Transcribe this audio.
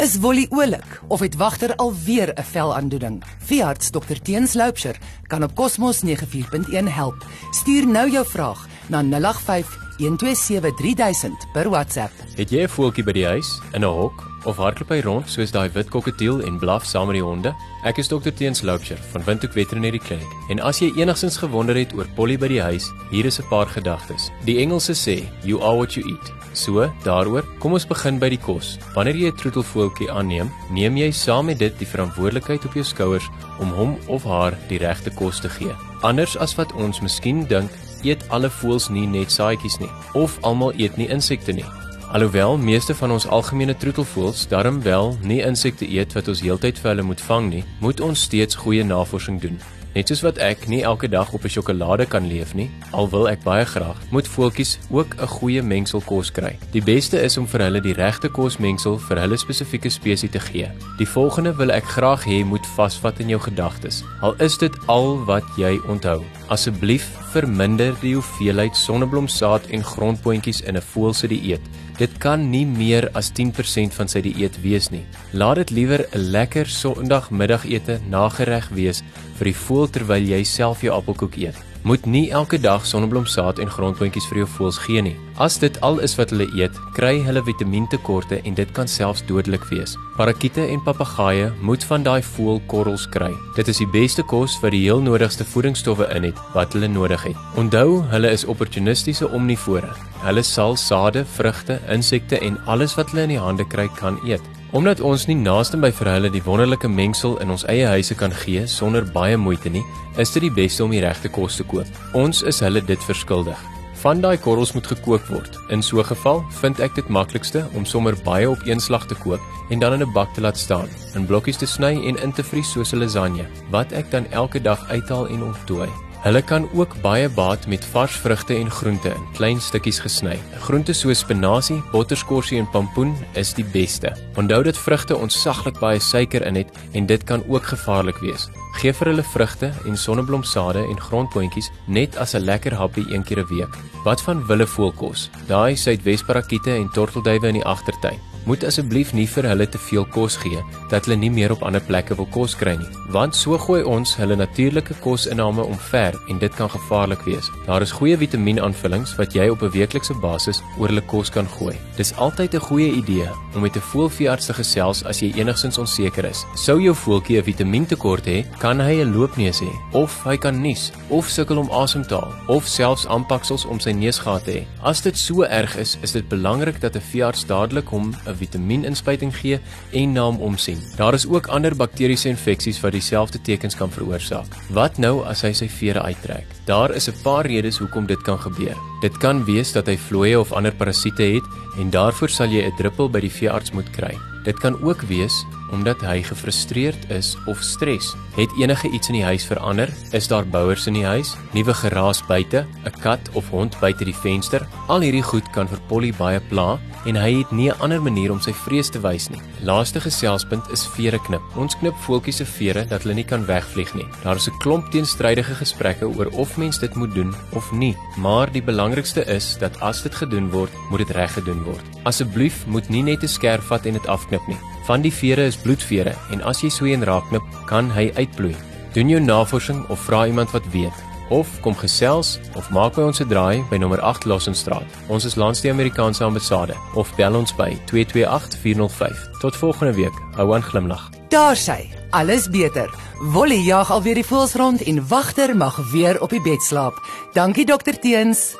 Is Wolly oulik of het wagter alweer 'n velaandoening? Veearts Dr Teens Loupsher kan op Cosmos 94.1 help. Stuur nou jou vraag na 085 127 3000 per WhatsApp. Het jy 'n voeltjie by die huis in 'n hok of hardloop hy rond soos daai wit kokketiel en blaf saam met die honde? Ek is Dr Teens Loupsher van Windhoek Veterinary Clinic. En as jy enigsins gewonder het oor Polly by die huis, hier is 'n paar gedagtes. Die Engelse sê, "You are what you eat." So, daaroor, kom ons begin by die kos. Wanneer jy 'n troetelvoeltjie aanneem, neem jy saam met dit die verantwoordelikheid op jou skouers om hom of haar die regte kos te gee. Anders as wat ons miskien dink, eet alle voëls nie net saaitjies nie of almal eet nie insekte nie. Alhoewel meeste van ons algemene troetelvoëls darm wel nie insekte eet wat ons heeltyd vir hulle moet vang nie, moet ons steeds goeie navorsing doen. Net soos wat ek nie elke dag op 'n sjokolade kan leef nie, al wil ek baie graag, moet voeltjies ook 'n goeie mengsel kos kry. Die beste is om vir hulle die regte kosmengsel vir hulle spesifieke spesies te gee. Die volgende wil ek graag hê moet vasvat in jou gedagtes. Al is dit al wat jy onthou. Asseblief verminder die hoeveelheid sonneblomsaad en grondboontjies in 'n voël se dieet. Dit kan nie meer as 10% van sy dieet wees nie. Laat dit liewer 'n lekker Sondagmiddagete nagereg wees vir die voël terwyl jy self jou appelkoek eet. Moet nie elke dag sonneblomsaad en grondboontjies vir jou voëls gee nie. As dit al is wat hulle eet, kry hulle vitamintekorte en dit kan selfs dodelik wees. Parakiete en papegaaie moet van daai voëlkorrels kry. Dit is die beste kos wat die heel nodigste voedingsstowwe in het wat hulle nodig het. Onthou, hulle is opportunistiese omnivore. Hulle sal sade, vrugte, insekte en alles wat hulle in die hande kry kan eet. Omdat ons nie naaste by vir hulle die wonderlike mengsel in ons eie huise kan gee sonder baie moeite nie, is dit die beste om die regte kos te koop. Ons is hulle dit verskuldig. Van daai korrels moet gekook word. In so 'n geval vind ek dit maklikste om sommer baie op een slag te kook en dan in 'n bak te laat staan, in blokkies te sny en in te vries soos 'n lasagne, wat ek dan elke dag uithaal en ontdooi. Hulle kan ook baie baat met vars vrugte en groente in klein stukkies gesny. Groente soos spinasie, botterskorsie en pampoen is die beste. Onthou dat vrugte ontsaglik baie suiker in het en dit kan ook gevaarlik wees. Geef vir hulle vrugte en sonneblomsaade en grondboontjies net as 'n lekker happie een keer 'n week. Wat van willevoelkos? Daai suidwesparakiete en tortelduwe in die agtertuin. Moet asseblief nie vir hulle te veel kos gee dat hulle nie meer op ander plekke wil kos kry nie, want so gooi ons hulle natuurlike kosinname omver en dit kan gevaarlik wees. Daar is goeie vitamienaanvullings wat jy op 'n weeklikse basis oor hulle kos kan gooi. Dis altyd 'n goeie idee om met 'n voelveearts te gesels as jy enigstens onseker is. Sou jou voeltjie 'n vitamientekort hê, kan hy 'n loopneus hê of hy kan nies of sukkel om asem te haal of selfs aanpaksels om sy neusgat te hê. As dit so erg is, is dit belangrik dat 'n veearts dadelik hom vitamieninnspuiting gee en na hom omsien. Daar is ook ander bakteriese infeksies wat dieselfde tekens kan veroorsaak. Wat nou as hy sy vere uittrek? Daar is 'n paar redes hoekom dit kan gebeur. Dit kan wees dat hy vlooie of ander parasiete het en daarvoor sal jy 'n druppel by die veearts moet kry. Dit kan ook wees omdat hy gefrustreerd is of stres. Het enige iets in die huis verander? Is daar bouers in die huis? Nuwe geraas buite? 'n Kat of hond buite die venster? Al hierdie goed kan vir Polly baie pla en hy het nie 'n ander manier om sy vrees te wys nie. Laaste geselspunt is vere knip. Ons knip voeltjies se vere dat hulle nie kan wegvlieg nie. Daar is 'n klomp teenstrydige gesprekke oor of mens dit moet doen of nie, maar die belangrikste is dat as dit gedoen word, moet dit reg gedoen word. Asseblief moet nie net 'n skerp vat en dit afknip nie. Van die vere is bloedvere en as jy so een raaknip, kan hy uitbloei. Doen jou navorsing of vra iemand wat weet of kom gesels of maak by ons 'n draai by nommer 8 Lassenstraat. Ons is langs die Amerikaanse ambassade of bel ons by 228405. Tot volgende week. Hou aan glimlag. Daar sy. Alles beter. Wolly jag alweer die voëls rond en wagter mag weer op die bed slaap. Dankie dokter Teens.